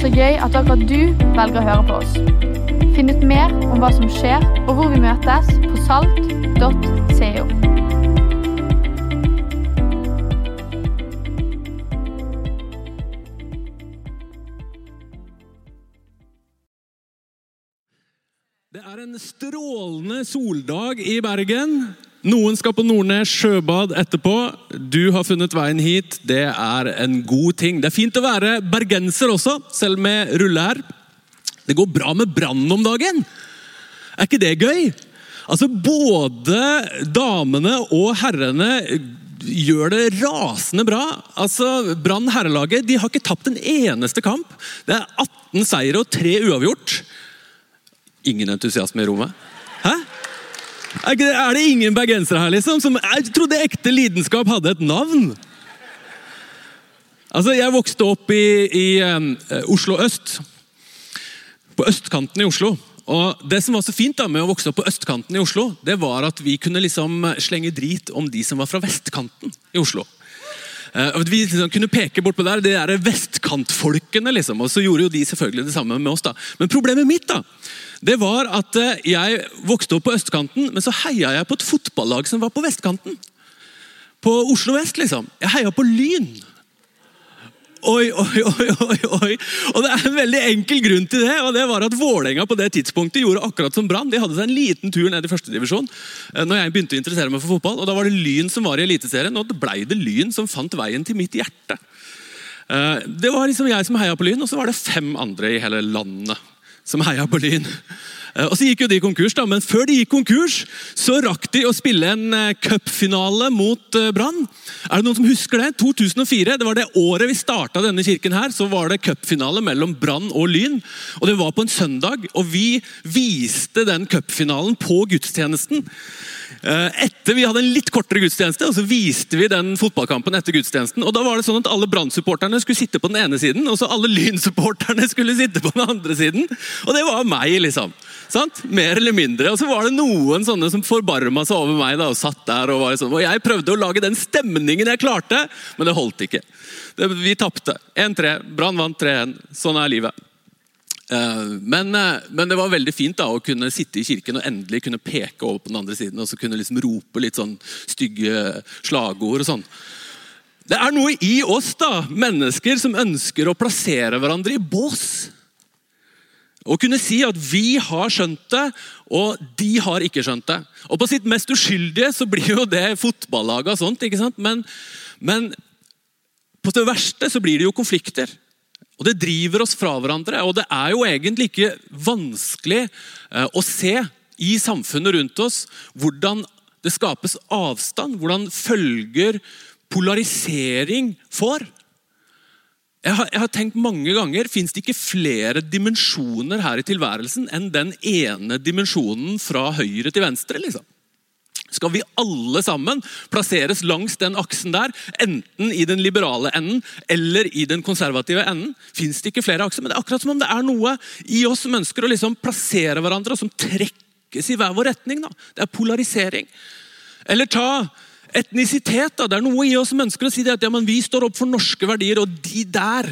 Så gøy at akkurat du velger å høre på oss. Finn ut mer om hva som skjer, og hvor vi møtes på salt.co. Det er en strålende soldag i Bergen. Noen skal på Nordnes sjøbad etterpå. Du har funnet veien hit. Det er en god ting. Det er fint å være bergenser også, selv med rulle her. Det går bra med Brann om dagen. Er ikke det gøy? Altså, Både damene og herrene gjør det rasende bra. Altså, Brann herrelaget de har ikke tapt en eneste kamp. Det er 18 seire og 3 uavgjort. Ingen entusiasme i rommet? Hæ? Er, det, er det ingen bergensere her, liksom? Som, jeg trodde ekte lidenskap hadde et navn. Altså, Jeg vokste opp i, i um, Oslo øst. På østkanten i Oslo. Og Det som var så fint da med å vokse opp på østkanten i Oslo, det var at vi kunne liksom slenge drit om de som var fra vestkanten i Oslo. Uh, vi liksom kunne peke bort på der, det er vestkantfolkene, liksom. Og så gjorde jo de selvfølgelig det samme med oss. da. Men problemet mitt da, det var at uh, jeg vokste opp på østkanten, men så heia jeg på et fotballag som var på vestkanten. På Oslo vest, liksom. Jeg heia på Lyn. Oi, oi, oi, oi, oi. Og det er en veldig enkel grunn til det. og det var at Vålerenga på det tidspunktet gjorde akkurat som Brann. De hadde seg en liten tur ned i førstedivisjon når jeg begynte å interessere meg for fotball. og Da var det Lyn som var i Eliteserien, og det blei det Lyn som fant veien til mitt hjerte. Eh, det var liksom jeg som heia på Lyn, og så var det fem andre i hele landet som heia på Lyn. Eh, og Så gikk jo de konkurs, da, men før de gikk konkurs, så rakk de å spille en eh, cupfinale mot eh, Brann. Er det noen som husker det? 2004, det var det året vi starta denne kirken. her, Så var det cupfinale mellom Brann og Lyn. Og Det var på en søndag, og vi viste den cupfinalen på gudstjenesten. Etter Vi hadde en litt kortere gudstjeneste, og så viste vi den fotballkampen etter gudstjenesten. og da var det sånn at Alle Brann-supporterne skulle sitte på den ene siden, og så alle Lyn-supporterne skulle sitte på den andre siden. Og det var meg, liksom. Sant? Mer eller mindre. Og så var det noen sånne som forbarma seg over meg. da, Og satt der og var sånn. Og jeg prøvde å lage den stemningen jeg klarte, men det holdt ikke. Det, vi tapte. 1-3. Brann vant 3-1. Sånn er livet. Uh, men, uh, men, det var veldig fint da, å kunne sitte i kirken og endelig kunne peke over på den andre siden og så kunne liksom rope litt sånn stygge slagord. og sånn. Det er noe i oss, da, mennesker, som ønsker å plassere hverandre i bås. Å kunne si at vi har skjønt det, og de har ikke skjønt det. Og På sitt mest uskyldige så blir jo det fotballaget og sånt. ikke sant? Men, men på det verste så blir det jo konflikter. Og Det driver oss fra hverandre. Og det er jo egentlig ikke vanskelig eh, å se i samfunnet rundt oss hvordan det skapes avstand, hvordan følger polarisering får. Jeg har, jeg har, tenkt mange ganger, Fins det ikke flere dimensjoner her i tilværelsen enn den ene dimensjonen fra høyre til venstre? liksom? Skal vi alle sammen plasseres langs den aksen der, enten i den liberale enden eller i den konservative enden? Fins det ikke flere akser? Men det er akkurat som om det er noe i oss som ønsker å liksom plassere hverandre, og som trekkes i hver vår retning. Da. Det er polarisering. Eller ta etnisitet. Da. Det er noe i oss som ønsker å si at ja, vi står opp for norske verdier, og de der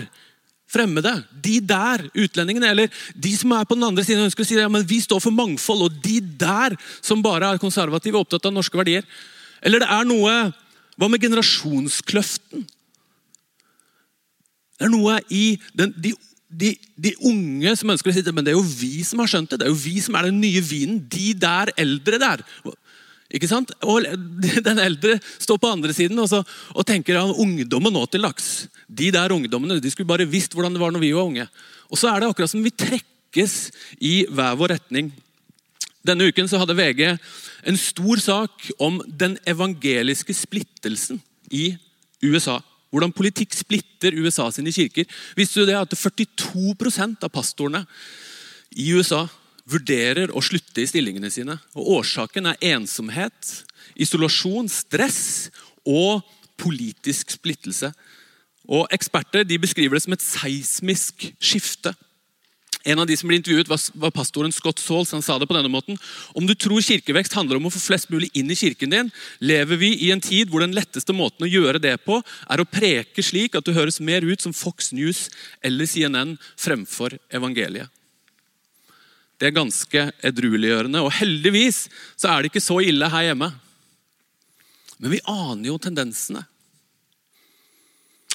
fremmede, de der utlendingene, eller de som er på den andre siden, ønsker å si ja, men vi står for mangfold, og de der som bare er konservative og opptatt av norske verdier. Eller det er noe Hva med generasjonskløften? Det er noe i den, de, de, de, unge som ønsker å si det, men det er jo vi som har skjønt det. Det er jo vi som er den nye vinen. De der eldre der. Ikke sant? Og Den eldre står på andre siden og, så, og tenker at ungdommen nå til dags. De der ungdommene de skulle bare visst hvordan det var når vi var unge. Og så er det akkurat som vi trekkes i hver vår retning. Denne uken så hadde VG en stor sak om den evangeliske splittelsen i USA. Hvordan politikk splitter USA sine kirker. Visste du det at 42% av pastorene i USA vurderer å slutte i stillingene sine. Og Årsaken er ensomhet, isolasjon, stress og politisk splittelse. Og Eksperter beskriver det som et seismisk skifte. En av de som ble intervjuet var pastoren Scott Sauls. Han sa det på denne måten. Om du tror kirkevekst handler om å få flest mulig inn i kirken din, lever vi i en tid hvor den letteste måten å gjøre det på, er å preke slik at du høres mer ut som Fox News eller CNN fremfor evangeliet. Det er ganske edrueliggjørende, og heldigvis så er det ikke så ille her hjemme. Men vi aner jo tendensene.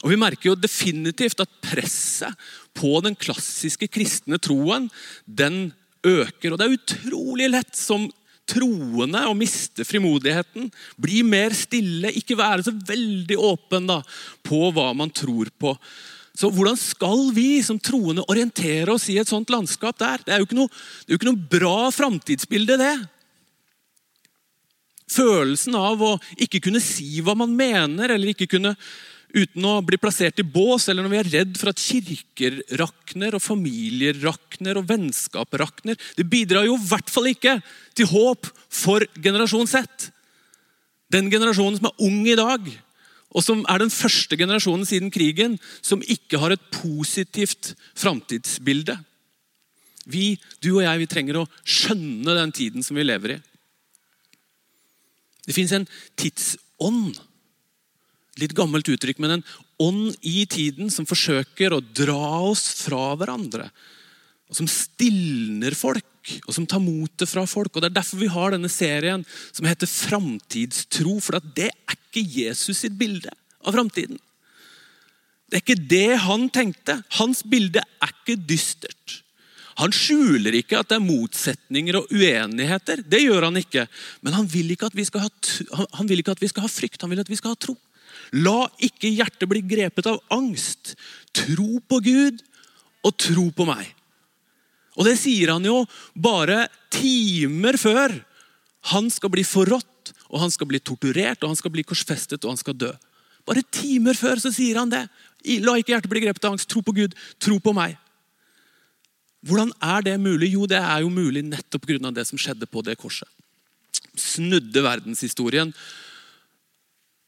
Og Vi merker jo definitivt at presset på den klassiske kristne troen den øker. Og det er utrolig lett som troende å miste frimodigheten. Bli mer stille, ikke være så veldig åpen da, på hva man tror på. Så Hvordan skal vi som troende orientere oss i et sånt landskap der? Det er jo ikke noe, jo ikke noe bra framtidsbilde, det. Følelsen av å ikke kunne si hva man mener, eller ikke kunne uten å bli plassert i bås, eller når vi er redd for at kirker rakner, og familier rakner, og vennskap rakner. Det bidrar jo i hvert fall ikke til håp for generasjon Z. Den generasjonen som er ung i dag, og som er den første generasjonen siden krigen som ikke har et positivt framtidsbilde. Vi, du og jeg, vi trenger å skjønne den tiden som vi lever i. Det fins en tidsånd litt gammelt uttrykk, men en ånd i tiden som forsøker å dra oss fra hverandre. Og som stilner folk, og som tar motet fra folk. Og Det er derfor vi har denne serien som heter Framtidstro. For det er ikke Jesus sitt bilde av framtiden. Det er ikke det han tenkte. Hans bilde er ikke dystert. Han skjuler ikke at det er motsetninger og uenigheter. Det gjør han ikke. Men han vil ikke at vi skal ha, han vil ikke at vi skal ha frykt, han vil at vi skal ha tro. La ikke hjertet bli grepet av angst. Tro på Gud og tro på meg. Og Det sier han jo bare timer før han skal bli forrådt, og han skal bli torturert, og han skal bli korsfestet og han skal dø. Bare timer før så sier han det. La ikke hjertet bli grepet av angst. Tro på Gud, tro på meg. Hvordan er det mulig? Jo, det er jo mulig nettopp pga. det som skjedde på det korset. Snudde verdenshistorien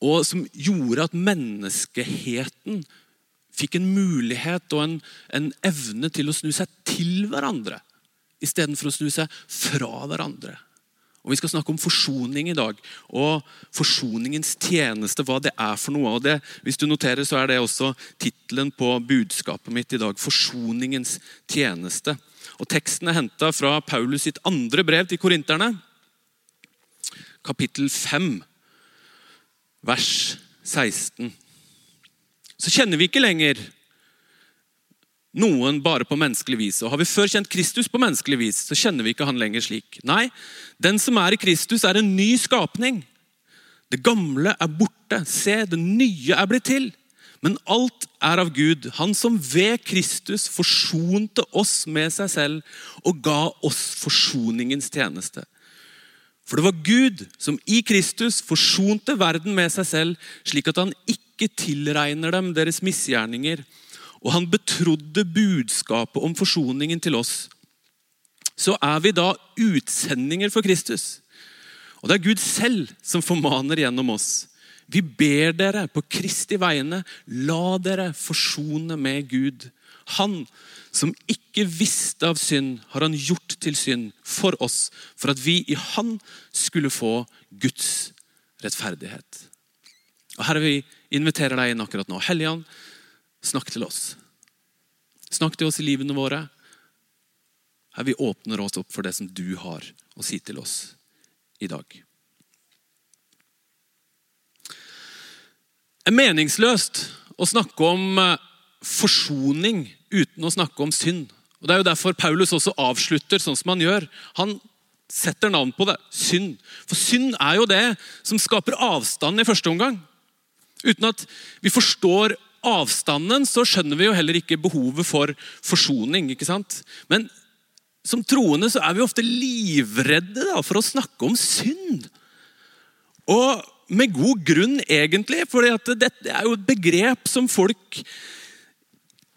og som gjorde at menneskeheten fikk en mulighet og en, en evne til å snu seg til hverandre istedenfor å snu seg fra hverandre. Og Vi skal snakke om forsoning i dag, og forsoningens tjeneste, hva det er for noe. Og det, hvis du noterer, så er det også tittelen på budskapet mitt i dag. Forsoningens tjeneste. Og Teksten er henta fra Paulus sitt andre brev til korinterne, kapittel 5 vers 16. Så kjenner vi ikke lenger noen bare på menneskelig vis. Og Har vi før kjent Kristus på menneskelig vis, så kjenner vi ikke han lenger slik. Nei, den som er i Kristus, er en ny skapning. Det gamle er borte. Se, det nye er blitt til. Men alt er av Gud, han som ved Kristus forsonte oss med seg selv og ga oss forsoningens tjeneste. For det var Gud som i Kristus forsonte verden med seg selv, slik at han ikke tilregner dem deres misgjerninger. Og han betrodde budskapet om forsoningen til oss. Så er vi da utsendinger for Kristus. Og det er Gud selv som formaner gjennom oss. Vi ber dere på Kristi vegne, la dere forsone med Gud. Han som ikke visste av synd, har han gjort til synd for oss, for at vi i Han skulle få Guds rettferdighet. Og Her er vi inviterer deg inn akkurat nå. Helligånd, snakk til oss. Snakk til oss i livene våre. Her vi åpner oss opp for det som du har å si til oss i dag. Det er meningsløst å snakke om eh, forsoning uten å snakke om synd. Og Det er jo derfor Paulus også avslutter sånn som han gjør. Han setter navn på det synd. For synd er jo det som skaper avstand i første omgang. Uten at vi forstår avstanden, så skjønner vi jo heller ikke behovet for forsoning. ikke sant? Men som troende så er vi ofte livredde da, for å snakke om synd. Og med god grunn, egentlig. For dette er jo et begrep som folk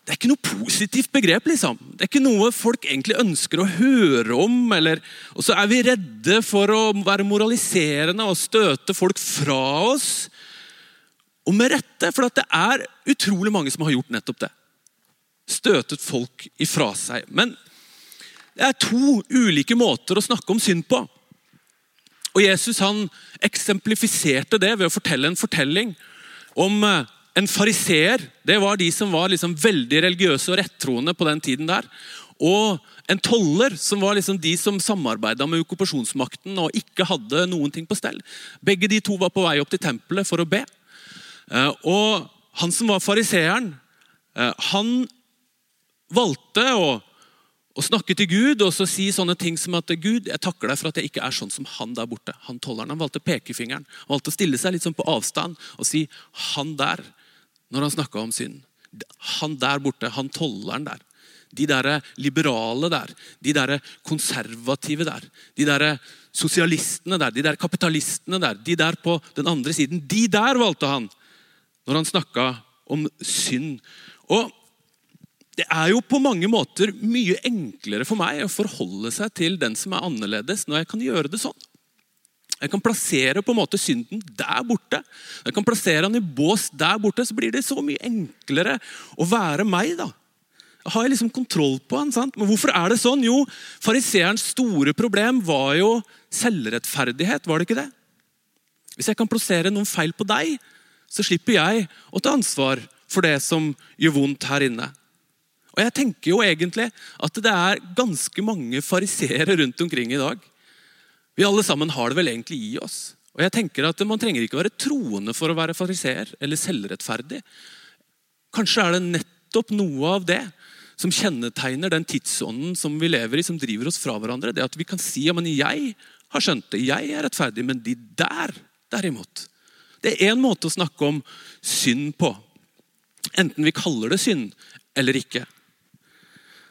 det er ikke noe positivt begrep. liksom. Det er ikke noe folk egentlig ønsker å høre om. Eller, og så er vi redde for å være moraliserende og støte folk fra oss. Og med rette, for det er utrolig mange som har gjort nettopp det. Støtet folk ifra seg. Men det er to ulike måter å snakke om synd på. Og Jesus han eksemplifiserte det ved å fortelle en fortelling om eh, en fariseer. Det var de som var liksom veldig religiøse og rettroende på den tiden. der. Og en toller, som var liksom de som samarbeida med okkupasjonsmakten og ikke hadde noen ting på stell. Begge de to var på vei opp til tempelet for å be. Eh, og han som var fariseeren, eh, han valgte å, å, snakke til Gud og så si sånne ting som at Gud, jeg takker deg for at jeg ikke er sånn som han der borte. Han tolleren, han valgte pekefingeren. Han valgte å stille seg litt sånn på avstand og si 'han der' når han snakka om synd. Han der borte, han tolleren der. De der liberale der, de der konservative der, de der sosialistene der, de der kapitalistene der, de der på den andre siden. De der valgte han når han snakka om synd. Og det er jo på mange måter mye enklere for meg å forholde seg til den som er annerledes, når jeg kan gjøre det sånn. Jeg kan plassere på en måte synden der borte. Jeg kan plassere han i bås der borte, så blir det så mye enklere å være meg. da. Jeg har jeg liksom kontroll på han, sant? Men hvorfor er det sånn? Jo, Fariseerens store problem var jo selvrettferdighet, var det ikke det? Hvis jeg kan plassere noen feil på deg, så slipper jeg å ta ansvar for det som gjør vondt her inne. Og jeg tenker jo egentlig at det er ganske mange fariseere rundt omkring i dag. Vi alle sammen har det vel egentlig i oss. Og jeg tenker at Man trenger ikke være troende for å være fariseer eller selvrettferdig. Kanskje er det nettopp noe av det som kjennetegner den tidsånden som vi lever i, som driver oss fra hverandre. Det at vi kan si ja, men jeg har skjønt det, jeg er rettferdig, men de der, derimot Det er én måte å snakke om synd på. Enten vi kaller det synd eller ikke.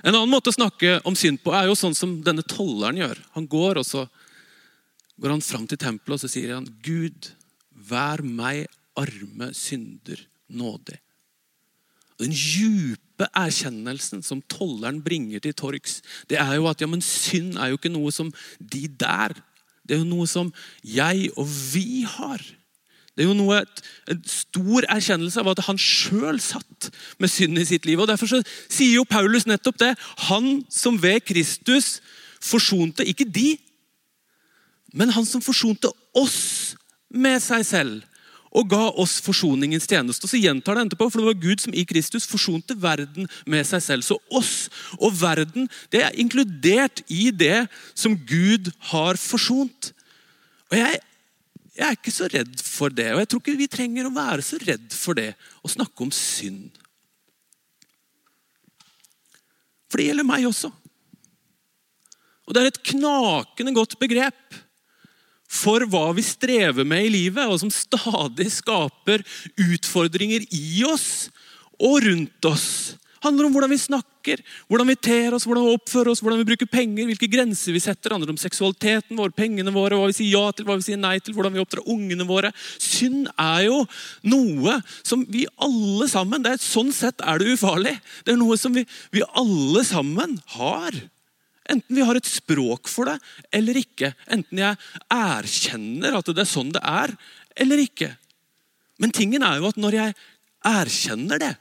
En annen måte å snakke om synd på er jo sånn som denne tolleren gjør. Han går og så går han fram til tempelet og så sier han, Gud, vær meg arme synder nådig. Den djupe erkjennelsen som tolleren bringer til torgs, det er jo at ja, men synd er jo ikke noe som de der. Det er jo noe som jeg og vi har. Det er jo noe, En stor erkjennelse av at han sjøl satt med synd i sitt liv. og Derfor så sier jo Paulus nettopp det. Han som ved Kristus forsonte ikke de, men han som forsonte oss med seg selv og ga oss forsoningens tjeneste. Og så gjentar det etterpå, for det var Gud som i Kristus forsonte verden med seg selv. Så oss og verden det er inkludert i det som Gud har forsont. Og jeg jeg er ikke så redd for det, og jeg tror ikke vi trenger å være så redd for det å snakke om synd. For det gjelder meg også. Og det er et knakende godt begrep for hva vi strever med i livet, og som stadig skaper utfordringer i oss og rundt oss handler om hvordan vi snakker, hvordan vi ter oss, hvordan vi oppfører oss, hvordan vi bruker penger, hvilke grenser vi setter. Det handler om seksualiteten vår, pengene våre, hva vi sier ja til, hva vi sier nei til, hvordan vi oppdrar ungene våre. Synd er jo noe som vi alle sammen det er Sånn sett er det ufarlig. Det er noe som vi, vi alle sammen har. Enten vi har et språk for det eller ikke. Enten jeg erkjenner at det er sånn det er, eller ikke. Men tingen er jo at når jeg erkjenner det,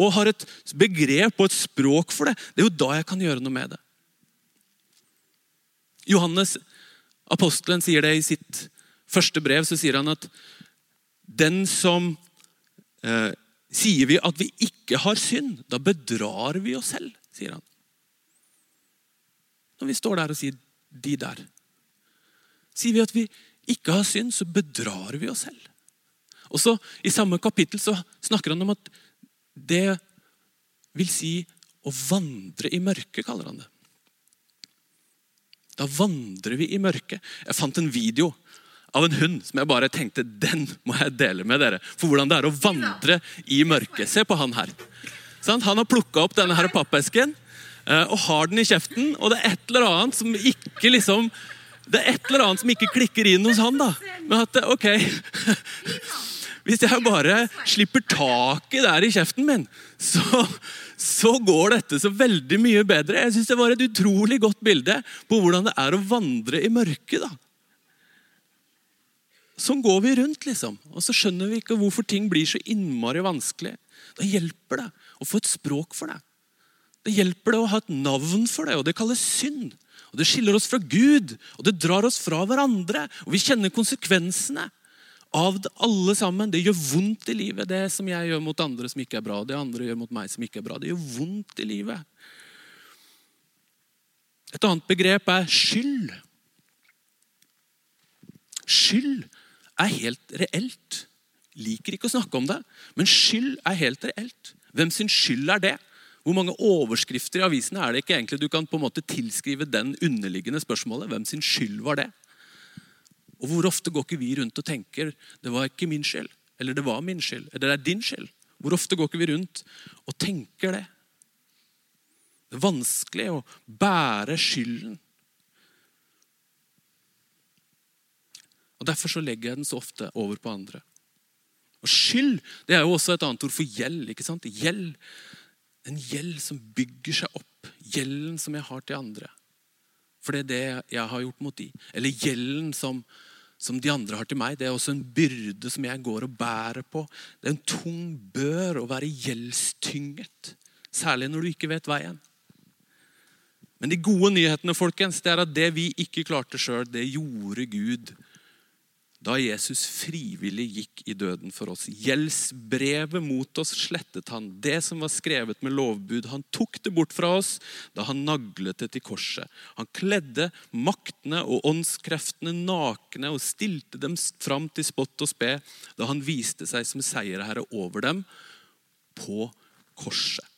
og har et begrep og et språk for det, det er jo da jeg kan gjøre noe med det. Johannes, apostelen, sier det i sitt første brev. Så sier han at den som eh, Sier vi at vi ikke har synd, da bedrar vi oss selv, sier han. Når vi står der og sier 'de der'. Sier vi at vi ikke har synd, så bedrar vi oss selv. Og så I samme kapittel så snakker han om at det vil si å vandre i mørket, kaller han det. Da vandrer vi i mørket. Jeg fant en video av en hund som jeg bare tenkte den må jeg dele med dere. For hvordan det er å vandre i mørket. Se på han her. Han har plukka opp denne her pappesken eh, og har den i kjeften. Og det er et eller annet som ikke liksom det er et eller annet som ikke klikker inn hos han. da. Men at, ok, Hvis jeg bare slipper taket der i kjeften min, så, så går dette så veldig mye bedre. Jeg synes Det var et utrolig godt bilde på hvordan det er å vandre i mørket. da. Sånn går vi rundt, liksom. Og så skjønner vi ikke hvorfor ting blir så innmari vanskelig. Da hjelper det å få et språk for det. Det hjelper det å ha et navn for det, og det kalles synd. Og Det skiller oss fra Gud, og det drar oss fra hverandre. Og vi kjenner konsekvensene av det alle sammen. Det gjør vondt i livet, det som jeg gjør mot andre som ikke er bra. Det andre gjør mot meg som ikke er bra. Det gjør vondt i livet. Et annet begrep er skyld. Skyld er helt reelt. Liker ikke å snakke om det, men skyld er helt reelt. Hvem sin skyld er det? Hvor mange overskrifter i avisene er det ikke egentlig du kan på en måte tilskrive den underliggende spørsmålet? Hvem sin skyld var det? Og Hvor ofte går ikke vi rundt og tenker det var ikke min skyld, eller det var min skyld, eller det er din skyld? Hvor ofte går ikke vi rundt og tenker det? Det er vanskelig å bære skylden. Og Derfor så legger jeg den så ofte over på andre. Og Skyld det er jo også et annet ord for gjeld. ikke sant? Gjeld en gjeld som bygger seg opp. Gjelden som jeg har til andre. For det er det jeg har gjort mot de. Eller gjelden som, som de andre har til meg. Det er også en byrde som jeg går og bærer på. Det er en tung bør å være gjeldstynget. Særlig når du ikke vet veien. Men de gode nyhetene folkens, det er at det vi ikke klarte sjøl, det gjorde Gud da Jesus frivillig gikk i døden for oss. Gjeldsbrevet mot oss slettet han. Det som var skrevet med lovbud. Han tok det bort fra oss da han naglet det til korset. Han kledde maktene og åndskreftene nakne og stilte dem fram til spott og spe da han viste seg som seierherre over dem på korset.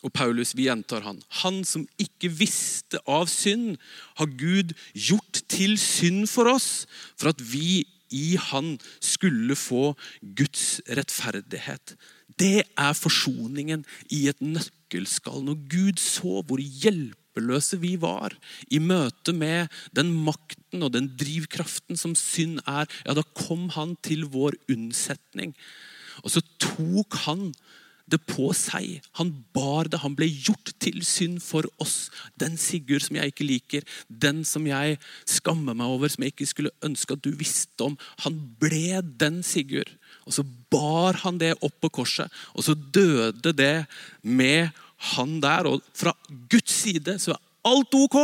Og Paulus, vi gjentar han. Han som ikke visste av synd, har Gud gjort til synd for oss, for at vi i han skulle få Guds rettferdighet. Det er forsoningen i et nøkkelskall. Når Gud så hvor hjelpeløse vi var i møte med den makten og den drivkraften som synd er, ja, da kom han til vår unnsetning. Og så tok han det på seg. Han bar det. Han ble gjort til synd for oss. Den Sigurd som jeg ikke liker, den som jeg skammer meg over, som jeg ikke skulle ønske at du visste om. Han ble den Sigurd. Og så bar han det opp på korset, og så døde det med han der. Og fra Guds side så er alt ok.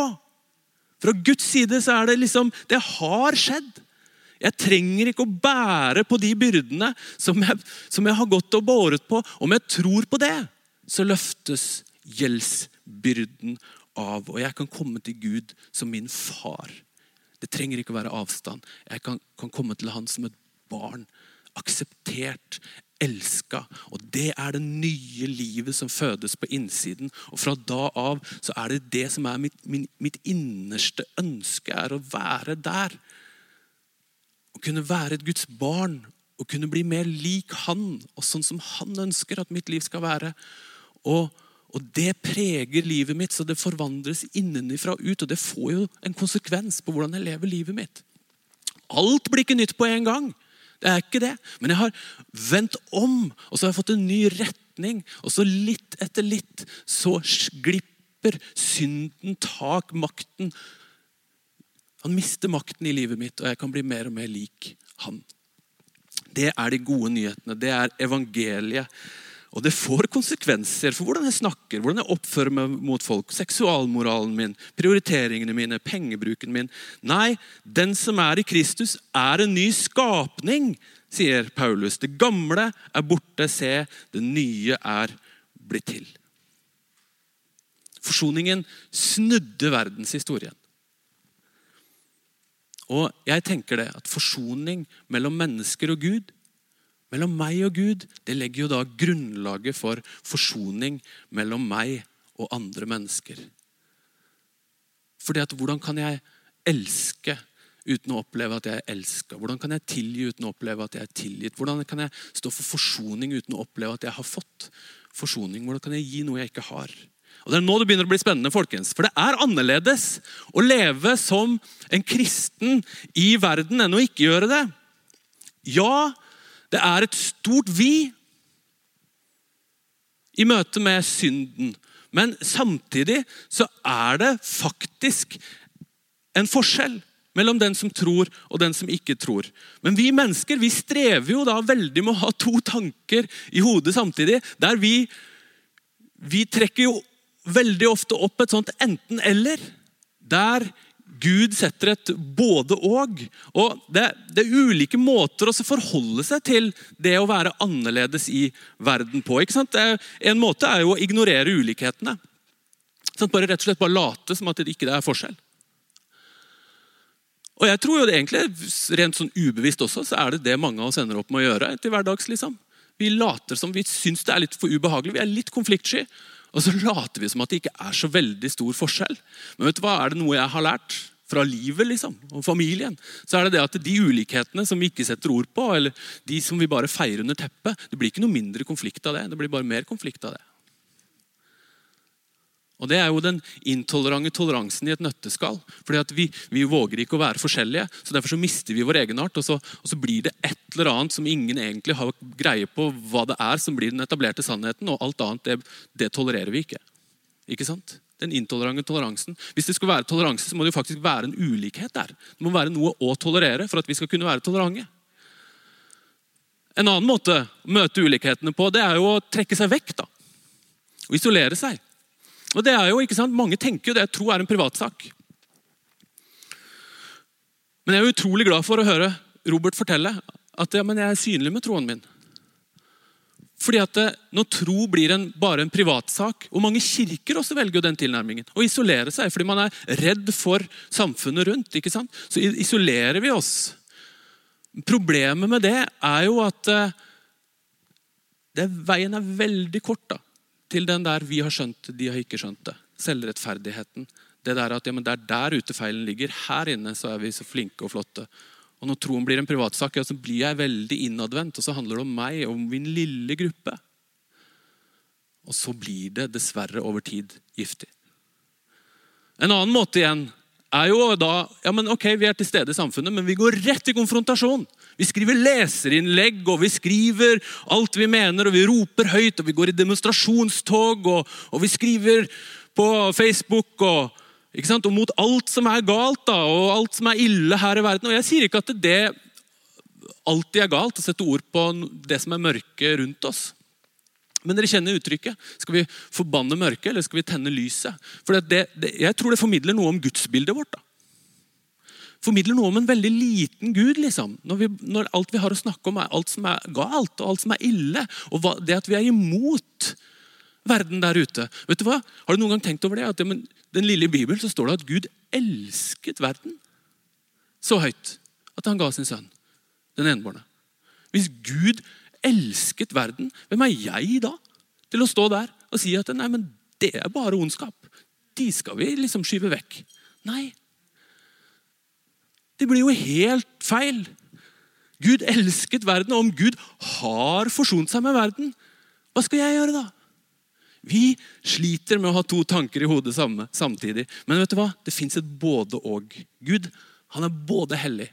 Fra Guds side så er det liksom Det har skjedd. Jeg trenger ikke å bære på de byrdene som jeg, som jeg har gått og båret på. Om jeg tror på det, så løftes gjeldsbyrden av. Og jeg kan komme til Gud som min far. Det trenger ikke å være avstand. Jeg kan, kan komme til Han som et barn. Akseptert, elska. Og det er det nye livet som fødes på innsiden. Og fra da av så er det det som er mitt, min, mitt innerste ønske, er å være der. Å kunne være et Guds barn og kunne bli mer lik Han, og sånn som Han ønsker at mitt liv skal være. Og, og det preger livet mitt, så det forvandres innenfra og ut. Og det får jo en konsekvens på hvordan jeg lever livet mitt. Alt blir ikke nytt på en gang. Det er ikke det. Men jeg har vendt om, og så har jeg fått en ny retning. Og så litt etter litt så glipper synden tak, makten, han mister makten i livet mitt, og jeg kan bli mer og mer lik han. Det er de gode nyhetene. Det er evangeliet. Og det får konsekvenser for hvordan jeg snakker, hvordan jeg oppfører meg mot folk. Seksualmoralen min, prioriteringene mine, pengebruken min. Nei, den som er i Kristus, er en ny skapning, sier Paulus. Det gamle er borte, se, det nye er blitt til. Forsoningen snudde verdenshistorien. Og jeg tenker det, at Forsoning mellom mennesker og Gud, mellom meg og Gud, det legger jo da grunnlaget for forsoning mellom meg og andre mennesker. Fordi at Hvordan kan jeg elske uten å oppleve at jeg er elska? Hvordan kan jeg tilgi uten å oppleve at jeg er tilgitt? Hvordan kan jeg stå for forsoning uten å oppleve at jeg har fått forsoning? Hvordan kan jeg gi noe jeg ikke har? Og Det er nå det begynner å bli spennende, folkens. For det er annerledes å leve som en kristen i verden enn å ikke gjøre det. Ja, det er et stort vi i møte med synden. Men samtidig så er det faktisk en forskjell mellom den som tror og den som ikke tror. Men vi mennesker vi strever jo da veldig med å ha to tanker i hodet samtidig. Der vi vi trekker jo veldig ofte opp et sånt enten-eller. Der Gud setter et både-og. Og det, det, er ulike måter å forholde seg til det å være annerledes i verden på. En måte er jo å ignorere ulikhetene. Bare rett og slett bare late som at det ikke er forskjell. Og jeg tror jo det egentlig, Rent sånn ubevisst også, så er det det mange av oss ender opp med å gjøre til hverdags. liksom. Vi later som vi syns det er litt for ubehagelig. Vi er litt konfliktsky. Og så later vi som at det ikke er så veldig stor forskjell. Men vet du hva? er det noe jeg har lært fra livet liksom, og familien, så er det det at de ulikhetene som vi ikke setter ord på, eller de som vi bare feier under teppet, det blir ikke noe mindre konflikt av det. Det blir bare mer konflikt av det. Og Det er jo den intolerante toleransen i et nøtteskall. Fordi at vi, vi, våger ikke å være forskjellige, så derfor så mister vi vår egenart. Og og så blir det et eller annet som ingen egentlig har greie på hva det er som blir den etablerte sannheten. Og alt annet, det, det tolererer vi ikke. Ikke sant? Den intolerante toleransen. Hvis det skal være toleranse, så må det jo faktisk være en ulikhet der. Det må være noe å tolerere for at vi skal kunne være tolerante. En annen måte å møte ulikhetene på, det er jo å trekke seg vekk. da. Og isolere seg. Og det er jo, ikke sant, Mange tenker jo det tro er en privatsak. Men jeg er utrolig glad for å høre Robert fortelle at ja, jeg er synlig med troen min. Fordi at det, Når tro blir en, bare en privatsak, og mange kirker også velger jo den tilnærmingen, å isolere seg fordi man er redd for samfunnet rundt, ikke sant? så isolerer vi oss. Problemet med det er jo at eh, det, veien er veldig kort. da til den der 'vi har skjønt det, de har ikke skjønt det'. Selvrettferdigheten. Det der at ja, det er der ute feilen ligger. Her inne så er vi så flinke og flotte. Og Når troen blir en privatsak, ja, så blir jeg veldig innadvendt. Og så handler det om meg og min lille gruppe. Og så blir det dessverre over tid giftig. En annen måte igjen er jo da ja, men ok, Vi er til stede i samfunnet, men vi går rett i konfrontasjon. Vi skriver leserinnlegg, og vi skriver alt vi mener, og vi roper høyt, og vi går i demonstrasjonstog, og, og vi skriver på Facebook og, og, mot alt som er galt da, og alt som er ille her i verden. Og Jeg sier ikke at det alltid er galt å sette ord på det som er mørke rundt oss. Men dere kjenner uttrykket. Skal vi forbanne mørket, eller skal vi tenne lyset? For det, det, Jeg tror det formidler noe om gudsbildet vårt. da formidler noe om en veldig liten Gud. liksom. Når, vi, når, alt vi har å snakke om, er alt som er galt og alt som er ille. Og hva, det at vi er imot verden der ute. Vet du hva? Har du noen gang tenkt over det? At det, den lille Bibelen så står det at Gud elsket verden så høyt at han ga sin sønn, den enebårne. Hvis Gud elsket verden, hvem er jeg da til å stå der og si at nei, men det er bare ondskap? De skal vi liksom skyve vekk. Nei, det blir jo helt feil. Gud elsket verden, og om Gud har forsont seg med verden, hva skal jeg gjøre da? Vi sliter med å ha to tanker i hodet samtidig. Men vet du hva? det fins et både-og. Gud han er både hellig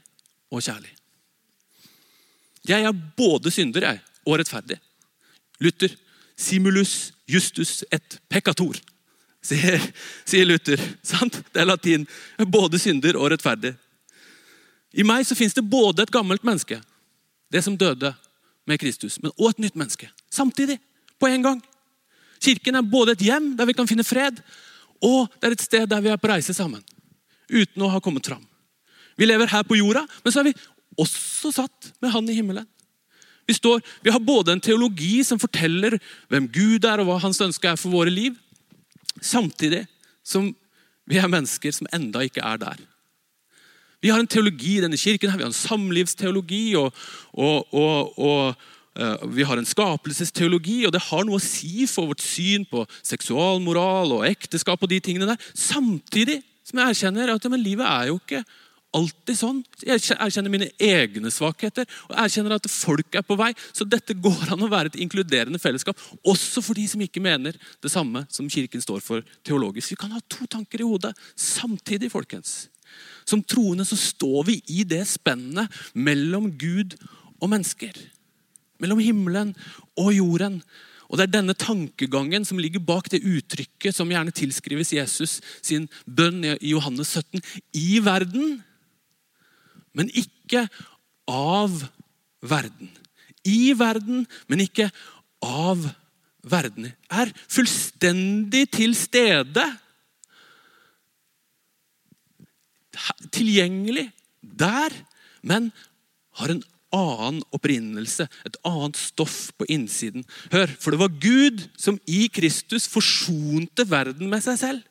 og kjærlig. Jeg er både synder jeg, og rettferdig. Luther. Simulus justus et peccator, sier, sier Luther. Sant? Det er latin. Både synder og rettferdig. I meg så fins det både et gammelt menneske, det som døde med Kristus, men også et nytt menneske. Samtidig. På en gang. Kirken er både et hjem der vi kan finne fred, og det er et sted der vi er på reise sammen. Uten å ha kommet fram. Vi lever her på jorda, men så er vi også satt med Han i himmelen. Vi, står, vi har både en teologi som forteller hvem Gud er, og hva hans ønske er for våre liv, samtidig som vi er mennesker som enda ikke er der. Vi har en teologi i denne kirken, her, vi har en samlivsteologi og, og, og, og uh, vi har en skapelsesteologi. og Det har noe å si for vårt syn på seksualmoral og ekteskap. og de tingene der. Samtidig som jeg erkjenner at ja, livet er jo ikke alltid sånn. Jeg erkjenner mine egne svakheter og erkjenner at folk er på vei. Så dette går an å være et inkluderende fellesskap, også for de som ikke mener det samme som Kirken står for teologisk. Vi kan ha to tanker i hodet samtidig, folkens. Som troende så står vi i det spennet mellom Gud og mennesker. Mellom himmelen og jorden. Og Det er denne tankegangen som ligger bak det uttrykket som gjerne tilskrives Jesus sin bønn i Johannes 17. I verden, men ikke av verden. I verden, men ikke av verden er fullstendig til stede. Tilgjengelig der, men har en annen opprinnelse, et annet stoff på innsiden. Hør, for det var Gud som i Kristus forsonte verden med seg selv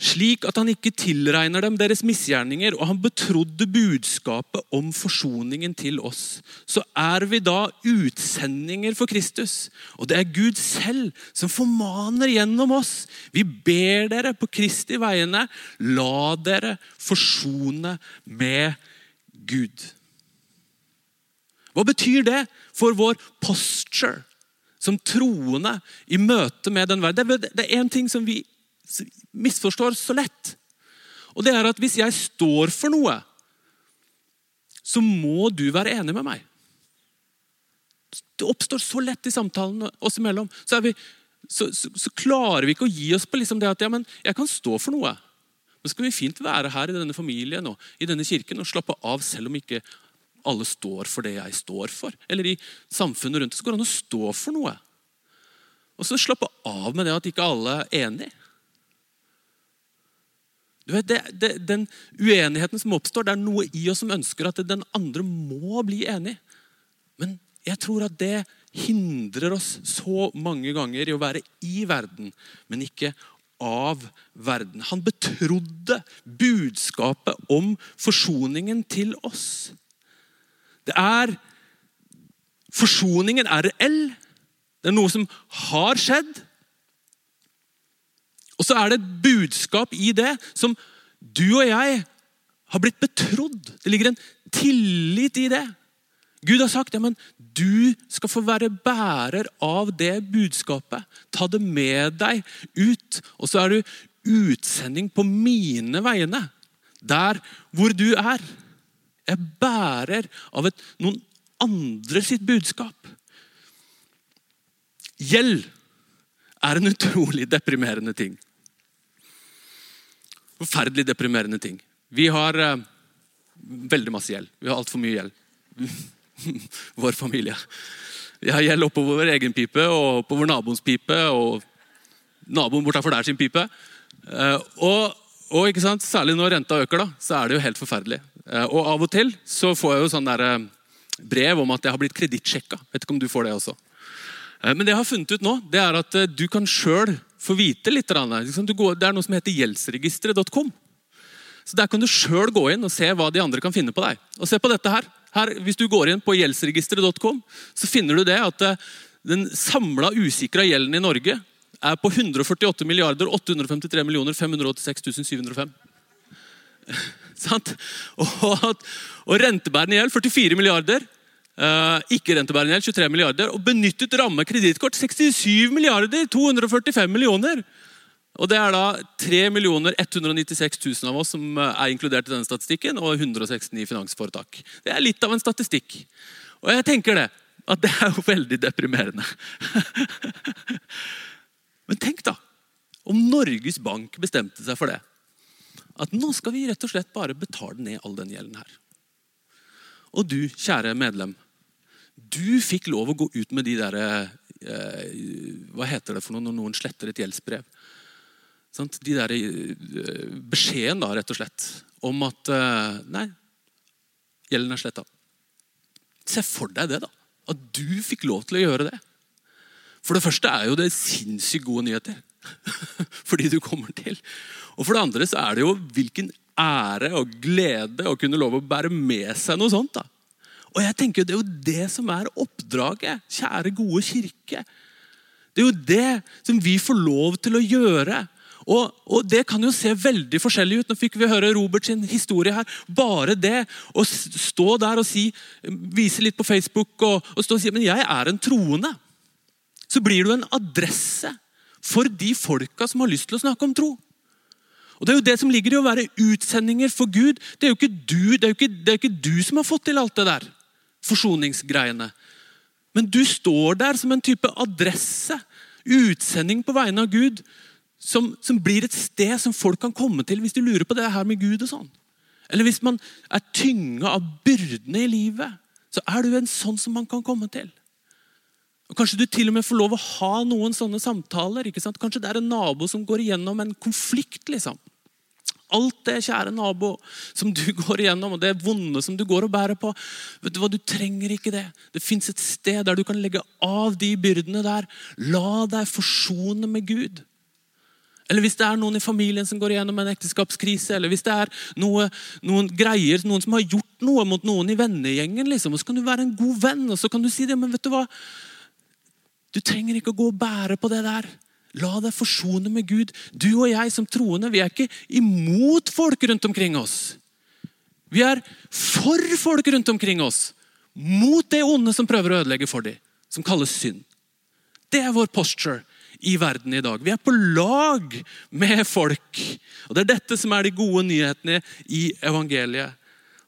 slik at han ikke tilregner dem deres misgjerninger, og han betrodde budskapet om forsoningen til oss, så er vi da utsendinger for Kristus. Og det er Gud selv som formaner gjennom oss. Vi ber dere på Kristi vegne, la dere forsone med Gud. Hva betyr det for vår posture som troende i møte med den verden? Det er én ting som vi misforstår så lett. Og det er at hvis jeg står for noe, så må du være enig med meg. Det oppstår så lett i samtalen oss imellom. Så, vi, så, så, så klarer vi ikke å gi oss på liksom det at ja, men jeg kan stå for noe. Men skal vi fint være her i denne familien og i denne kirken og slappe av selv om ikke alle står for det jeg står for. Eller i samfunnet rundt så går det an å stå for noe. Og så slappe av med det at ikke alle er enig. Du vet, det, det, Den uenigheten som oppstår, det er noe i oss som ønsker at den andre må bli enig. Men jeg tror at det hindrer oss så mange ganger i å være i verden, men ikke av verden. Han betrodde budskapet om forsoningen til oss. Det er Forsoningen er reell. Det er noe som har skjedd. Og så er det et budskap i det som du og jeg har blitt betrodd. Det ligger en tillit i det. Gud har sagt ja, men du skal få være bærer av det budskapet. Ta det med deg ut. Og så er du utsending på mine vegne. Der hvor du er. Jeg bærer av et, noen andre sitt budskap. Gjeld er en utrolig deprimerende ting. Forferdelig deprimerende ting. Vi har uh, veldig masse gjeld. Vi har altfor mye gjeld. vår familie. Vi har gjeld oppå vår egen pipe og på vår naboens pipe og naboen bortafor der sin pipe. Uh, og, og, ikke sant? Særlig når renta øker, da, så er det jo helt forferdelig. Uh, og av og til så får jeg jo sånn der, brev om at jeg har blitt kredittsjekka. Vet ikke om du får det også. Men det jeg har funnet ut nå, det er at du kan sjøl få vite litt. Det er noe som heter gjeldsregisteret.com. Så Der kan du sjøl gå inn og se hva de andre kan finne på deg. Og se på dette her. her hvis du går inn på gjeldsregisteret.com, så finner du det at eh, den samla usikra gjelden i Norge er på 148 milliarder 853 millioner 586 705. Sant? Og, og rentebærende gjeld 44 milliarder Ikke-rentebærende gjeld 23 milliarder. Og benyttet ramme kredittkort 67 milliarder 245 millioner. Og Det er da 3 196 000 av oss som eh, er inkludert i denne statistikken, og 169 finansforetak. Det er litt av en statistikk. Og jeg tenker det, at det er jo veldig deprimerende. Men tenk da, om Norges Bank bestemte seg for det. At nå skal vi rett og slett bare betale ned all den gjelden her. Og du, kjære medlem, du fikk lov å gå ut med de der eh, Hva heter det for noe når noen sletter et gjeldsbrev? De der eh, beskjeden, da, rett og slett, om at eh, Nei, gjelden er sletta. Se for deg det, da. At du fikk lov til å gjøre det. For det første er jo det sinnssykt gode nyheter. Fordi du kommer til. Og for det andre så er det jo hvilken ære og glede å kunne lov å bære med seg noe sånt. da. Og jeg tenker Det er jo det som er oppdraget, kjære, gode kirke. Det er jo det som vi får lov til å gjøre. Og, og, Det kan jo se veldig forskjellig ut. Nå fikk vi høre Robert sin historie her. Bare det å stå der og si, vise litt på Facebook og, og stå og si men jeg er en troende. Så blir du en adresse for de folka som har lyst til å snakke om tro. Og Det er jo det som ligger i å være utsendinger for Gud. Det er jo ikke du, det er jo ikke, det er ikke du som har fått til alt det der forsoningsgreiene. Men du står der som en type adresse, utsending på vegne av Gud, som, som, blir et sted som folk kan komme til hvis de lurer på det her med Gud. og sånn. Eller hvis man er tynga av byrdene i livet, så er du en sånn som man kan komme til. Og Kanskje du til og med får lov å ha noen sånne samtaler. ikke sant? Kanskje det er en nabo som går igjennom en konflikt. liksom. Alt det, kjære nabo, som du går igjennom, og det vonde som du går og bærer på. vet Du hva, du trenger ikke det. Det fins et sted der du kan legge av de byrdene der. La deg forsone med Gud. Eller hvis det er noen i familien som går igjennom en ekteskapskrise, eller hvis det er noe, noen greier, noen som har gjort noe mot noen i vennegjengen, liksom, og så kan du være en god venn og så kan du si det, men vet du hva? Du trenger ikke å gå og bære på det der. La deg forsone med Gud. Du og jeg som troende, vi er ikke imot folk rundt omkring oss. Vi er for folk rundt omkring oss. Mot det onde som prøver å ødelegge for dem, som kalles synd. Det er vår posture i verden i dag. Vi er på lag med folk. Og Det er dette som er de gode nyhetene i evangeliet.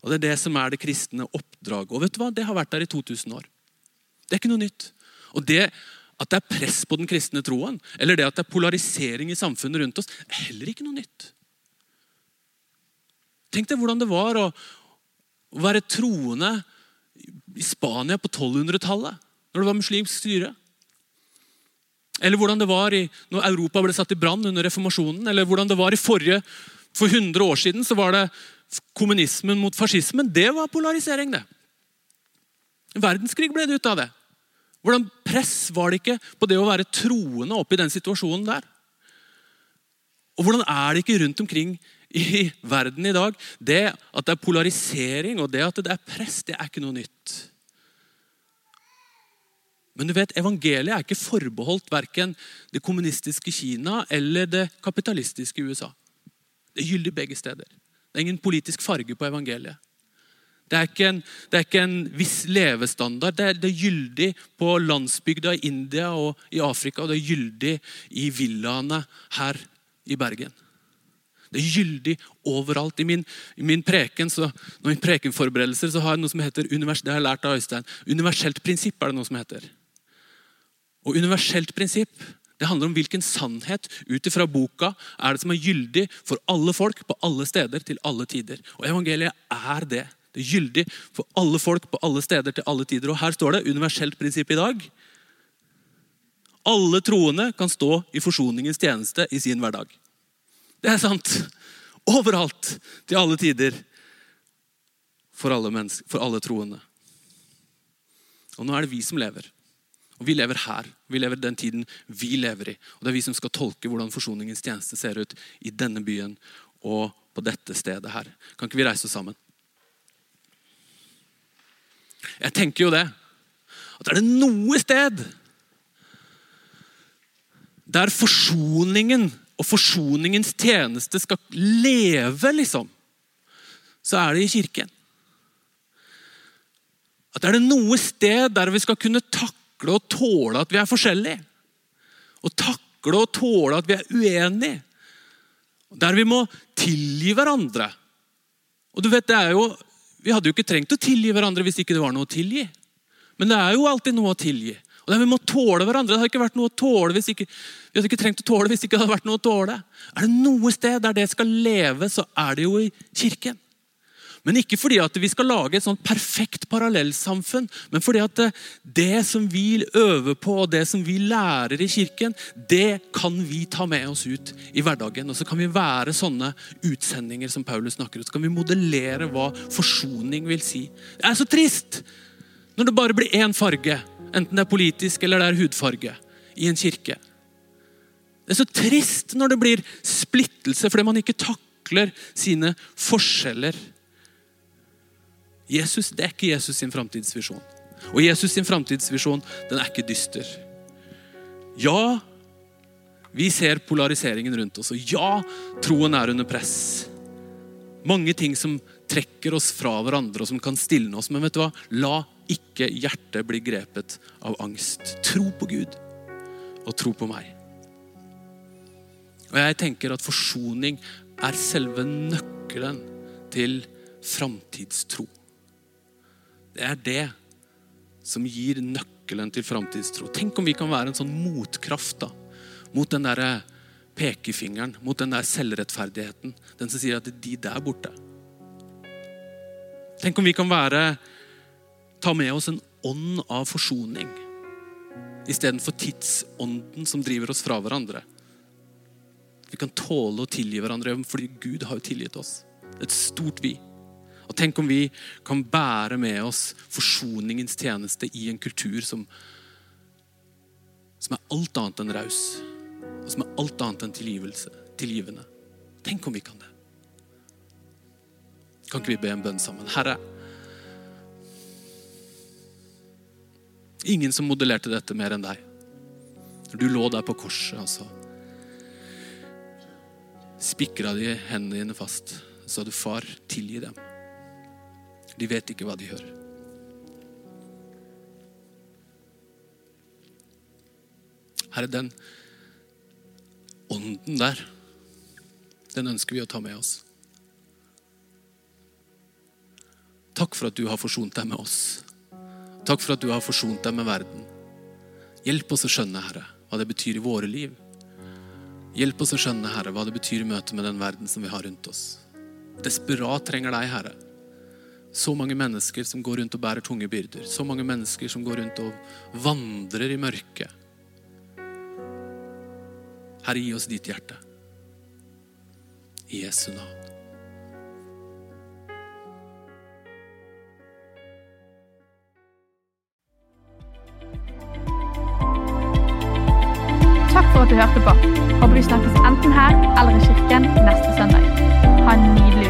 Og Det er det som er det kristne oppdraget. Og vet du hva? Det har vært der i 2000 år. Det er ikke noe nytt. Og det at det er press på den kristne troen, eller det at det er polarisering i samfunnet rundt oss, er heller ikke noe nytt. Tenk deg hvordan det var å, være troende i Spania på 1200-tallet, når det var muslimsk styre. Eller hvordan det var i, når Europa ble satt i brann under reformasjonen. Eller hvordan det var i forrige, For 100 år siden så var det kommunismen mot fascismen. Det var polarisering, det. Verdenskrig ble det ut av det. Hvordan press var det ikke på det å være troende oppe i den situasjonen der? Og hvordan er det ikke rundt omkring i verden i dag? Det at det er polarisering og det at det er press, det er ikke noe nytt. Men du vet, evangeliet er ikke forbeholdt verken det kommunistiske Kina eller det kapitalistiske USA. Det gylder begge steder. Det er ingen politisk farge på evangeliet. Det er ikke en, er ikke en viss levestandard. Det er, det er, gyldig på landsbygda i India og i Afrika, og det er gyldig i villaene her i Bergen. Det er gyldig overalt. I min, i min preken, så, når min prekenforberedelser så har jeg noe som heter univers, det har jeg lært av Øystein, universelt prinsipp. er det noe som heter. Og universelt prinsipp det handler om hvilken sannhet ut ifra boka er det som er gyldig for alle folk på alle steder til alle tider. Og evangeliet er det. Det er gyldig for alle folk på alle steder til alle tider. Og her står det universelt prinsipp i dag. Alle troende kan stå i forsoningens tjeneste i sin hverdag. Det er sant. Overalt, til alle tider. For alle, for alle troende. Og nå er det vi som lever. Og Vi lever her. Vi lever den tiden vi lever i. Og Det er vi som skal tolke hvordan forsoningens tjeneste ser ut i denne byen og på dette stedet her. Kan ikke vi reise oss sammen? Jeg tenker jo det. At er det noe sted der forsoningen og forsoningens tjeneste skal leve, liksom, så er det i kirken. At er det noe sted der vi skal kunne takle og tåle at vi er forskjellige, og takle og tåle at vi er uenige, der vi må tilgi hverandre Og du vet, det er jo vi hadde jo ikke trengt å tilgi hverandre hvis ikke det var noe å tilgi. Men det er jo alltid noe å tilgi. Og det er Vi må tåle hverandre. Det hadde ikke vært noe å tåle hvis ikke, vi hadde ikke trengt å tåle hvis ikke det hadde vært noe å tåle. Er det noe sted der det skal leve, så er det jo i kirken. Men ikke fordi at vi skal lage et sånt perfekt parallellsamfunn, men fordi at det som vi øver på og det som vi lærer i kirken, det kan vi ta med oss ut i hverdagen. Og så kan vi være sånne utsendinger som Paulus snakker ut. Så kan vi modellere hva forsoning vil si. Det er så trist når det bare blir én farge, enten det er politisk eller det er hudfarge, i en kirke. Det er så trist når det blir splittelse fordi man ikke takler sine forskjeller. Jesus, Det er ikke Jesus sin framtidsvisjon. Og Jesus sin framtidsvisjon den er ikke dyster. Ja, vi ser polariseringen rundt oss, og ja, troen er under press. Mange ting som trekker oss fra hverandre og som kan stilne oss. Men vet du hva? La ikke hjertet bli grepet av angst. Tro på Gud, og tro på meg. Og jeg tenker at forsoning er selve nøkkelen til framtidstro. Det er det som gir nøkkelen til framtidstro. Tenk om vi kan være en sånn motkraft da, mot den der pekefingeren, mot den der selvrettferdigheten. Den som sier at det er de der borte. Tenk om vi kan være, ta med oss en ånd av forsoning. istedenfor tidsånden som driver oss fra hverandre. Vi kan tåle å tilgi hverandre fordi Gud har jo tilgitt oss. Et stort vi. Og Tenk om vi kan bære med oss forsoningens tjeneste i en kultur som, som er alt annet enn raus. Og som er alt annet enn tilgivelse, tilgivende. Tenk om vi kan det. Kan ikke vi be en bønn sammen? Herre, ingen som modellerte dette mer enn deg. Du lå der på korset, altså. Spikra de hendene dine fast. Sa du, far, tilgi dem. De vet ikke hva de gjør. Herre, den ånden der, den ønsker vi å ta med oss. Takk for at du har forsont deg med oss. Takk for at du har forsont deg med verden. Hjelp oss å skjønne, Herre, hva det betyr i våre liv. Hjelp oss å skjønne, Herre, hva det betyr i møte med den verden som vi har rundt oss. Desperat trenger deg, Herre. Så mange mennesker som går rundt og bærer tunge byrder. Så mange mennesker som går rundt og vandrer i mørket. Herre, gi oss ditt hjerte. I Jesu navn. Takk for at du hørte på. Håper vi snakkes enten her eller i kirken neste søndag. Ha en nydelig.